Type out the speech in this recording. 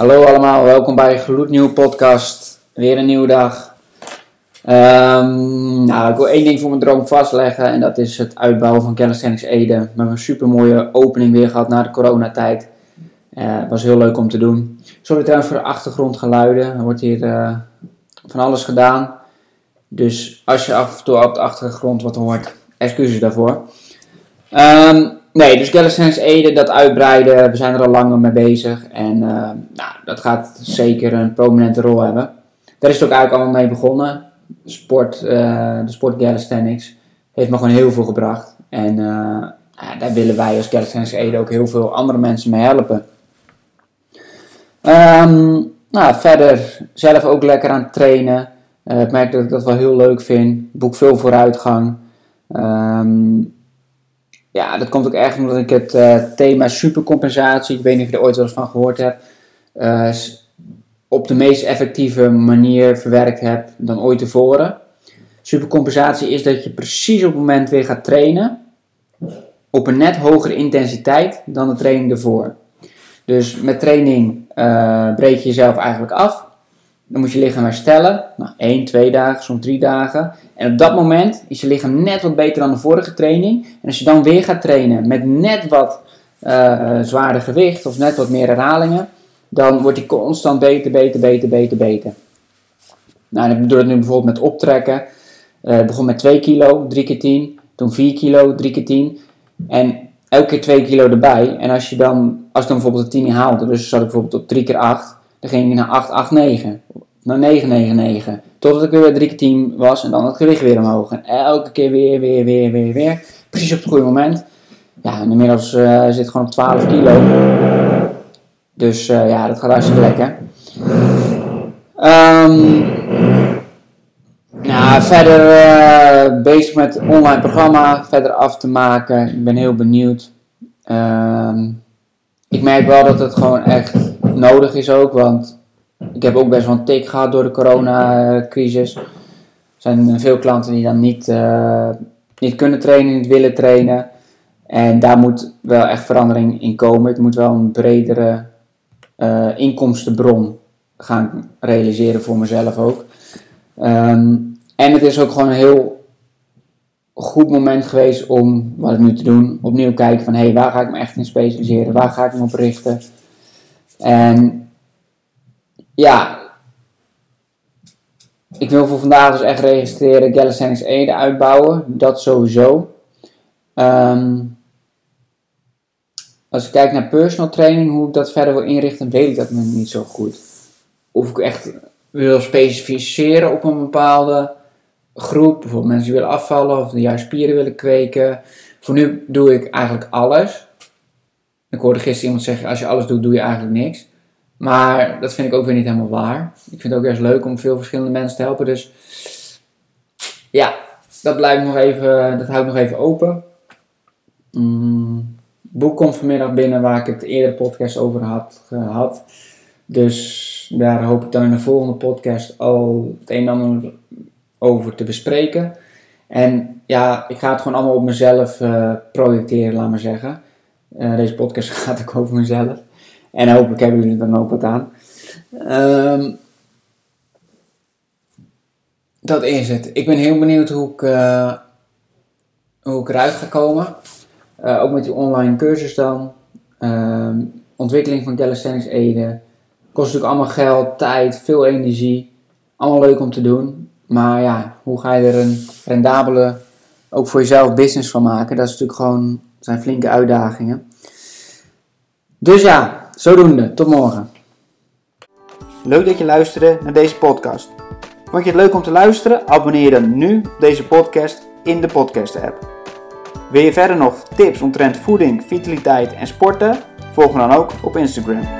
Hallo allemaal, welkom bij een gloednieuwe podcast. Weer een nieuwe dag. Ehm, nou, ik wil één ding voor mijn droom vastleggen en dat is het uitbouwen van Calisthenics Ede. Met een super mooie opening weer gehad na de coronatijd. Uh, was heel leuk om te doen. Sorry trouwens voor de achtergrondgeluiden. Er wordt hier uh, van alles gedaan. Dus als je af en toe op de achtergrond wat hoort, excuses daarvoor. Um, Nee, dus Calisthenics Ede, dat uitbreiden, we zijn er al langer mee bezig. En uh, nou, dat gaat zeker een prominente rol hebben. Daar is het ook eigenlijk allemaal mee begonnen. Sport, uh, de sport Calisthenics heeft me gewoon heel veel gebracht. En ja, daar willen wij als Calisthenics Ede ook heel veel andere mensen mee helpen. Um, nou, verder zelf ook lekker aan het trainen. ik merk dat ik dat wel heel leuk vind. Boek veel vooruitgang. Um, ja, dat komt ook echt omdat ik het uh, thema supercompensatie, ik weet niet of je er ooit wel eens van gehoord hebt, uh, op de meest effectieve manier verwerkt heb dan ooit tevoren. Supercompensatie is dat je precies op het moment weer gaat trainen op een net hogere intensiteit dan de training ervoor. Dus met training uh, breek je jezelf eigenlijk af. Dan moet je lichaam herstellen. Nou, 1, 2 dagen, soms 3 dagen. En op dat moment is je lichaam net wat beter dan de vorige training. En als je dan weer gaat trainen met net wat uh, zwaarder gewicht of net wat meer herhalingen, dan wordt die constant beter, beter, beter, beter, beter. Nou, ik bedoel het nu bijvoorbeeld met optrekken. Uh, begon met 2 kilo, 3 keer 10. Toen 4 kilo, 3 keer 10. En elke keer 2 kilo erbij. En als je dan, als ik dan bijvoorbeeld de 10 niet haalde, dus zat ik bijvoorbeeld op 3 keer 8 dan ging ik naar 889, naar 999. Totdat ik weer bij 3 keer 10 was en dan het gewicht weer omhoog. En elke keer weer, weer, weer, weer, weer. Precies op het goede moment. Ja, en inmiddels uh, zit het gewoon op 12 kilo. Dus uh, ja, dat gaat hartstikke lekker. Um, nou, verder uh, bezig met het online programma verder af te maken. Ik ben heel benieuwd. Um, ik merk wel dat het gewoon echt nodig is ook, want ik heb ook best wel een tik gehad door de coronacrisis. Er zijn veel klanten die dan niet, uh, niet kunnen trainen, niet willen trainen. En daar moet wel echt verandering in komen. Ik moet wel een bredere uh, inkomstenbron gaan realiseren voor mezelf ook. Um, en het is ook gewoon een heel goed moment geweest om wat ik nu te doen. Opnieuw kijken van hé, hey, waar ga ik me echt in specialiseren? Waar ga ik me op richten? En ja, ik wil voor vandaag dus echt registreren Calisthenics Ede uitbouwen. Dat sowieso. Um, als ik kijk naar personal training, hoe ik dat verder wil inrichten, weet ik dat nog niet zo goed. Of ik echt wil specificeren op een bepaalde groep. Bijvoorbeeld mensen die willen afvallen of die juist spieren willen kweken. Voor nu doe ik eigenlijk alles. Ik hoorde gisteren iemand zeggen, als je alles doet, doe je eigenlijk niks. Maar dat vind ik ook weer niet helemaal waar. Ik vind het ook juist leuk om veel verschillende mensen te helpen. Dus ja, dat blijft nog even, dat houdt nog even open. Mm, boek komt vanmiddag binnen waar ik het eerder podcast over had gehad. Dus daar hoop ik dan in de volgende podcast al het een en ander over te bespreken. En ja, ik ga het gewoon allemaal op mezelf uh, projecteren, laat maar zeggen. Deze podcast gaat ook over mezelf. En hopelijk hebben jullie er dan ook wat aan. Um, dat is het. Ik ben heel benieuwd hoe ik, uh, hoe ik eruit ga komen. Uh, ook met die online cursus dan. Uh, ontwikkeling van Calisthenics Ede. Kost natuurlijk allemaal geld, tijd, veel energie. Allemaal leuk om te doen. Maar ja, hoe ga je er een rendabele, ook voor jezelf, business van maken? Dat is natuurlijk gewoon, zijn flinke uitdagingen. Dus ja, zodoende. Tot morgen. Leuk dat je luisterde naar deze podcast. Vond je het leuk om te luisteren? Abonneer dan nu deze podcast in de podcast app. Wil je verder nog tips omtrent voeding, vitaliteit en sporten? Volg me dan ook op Instagram.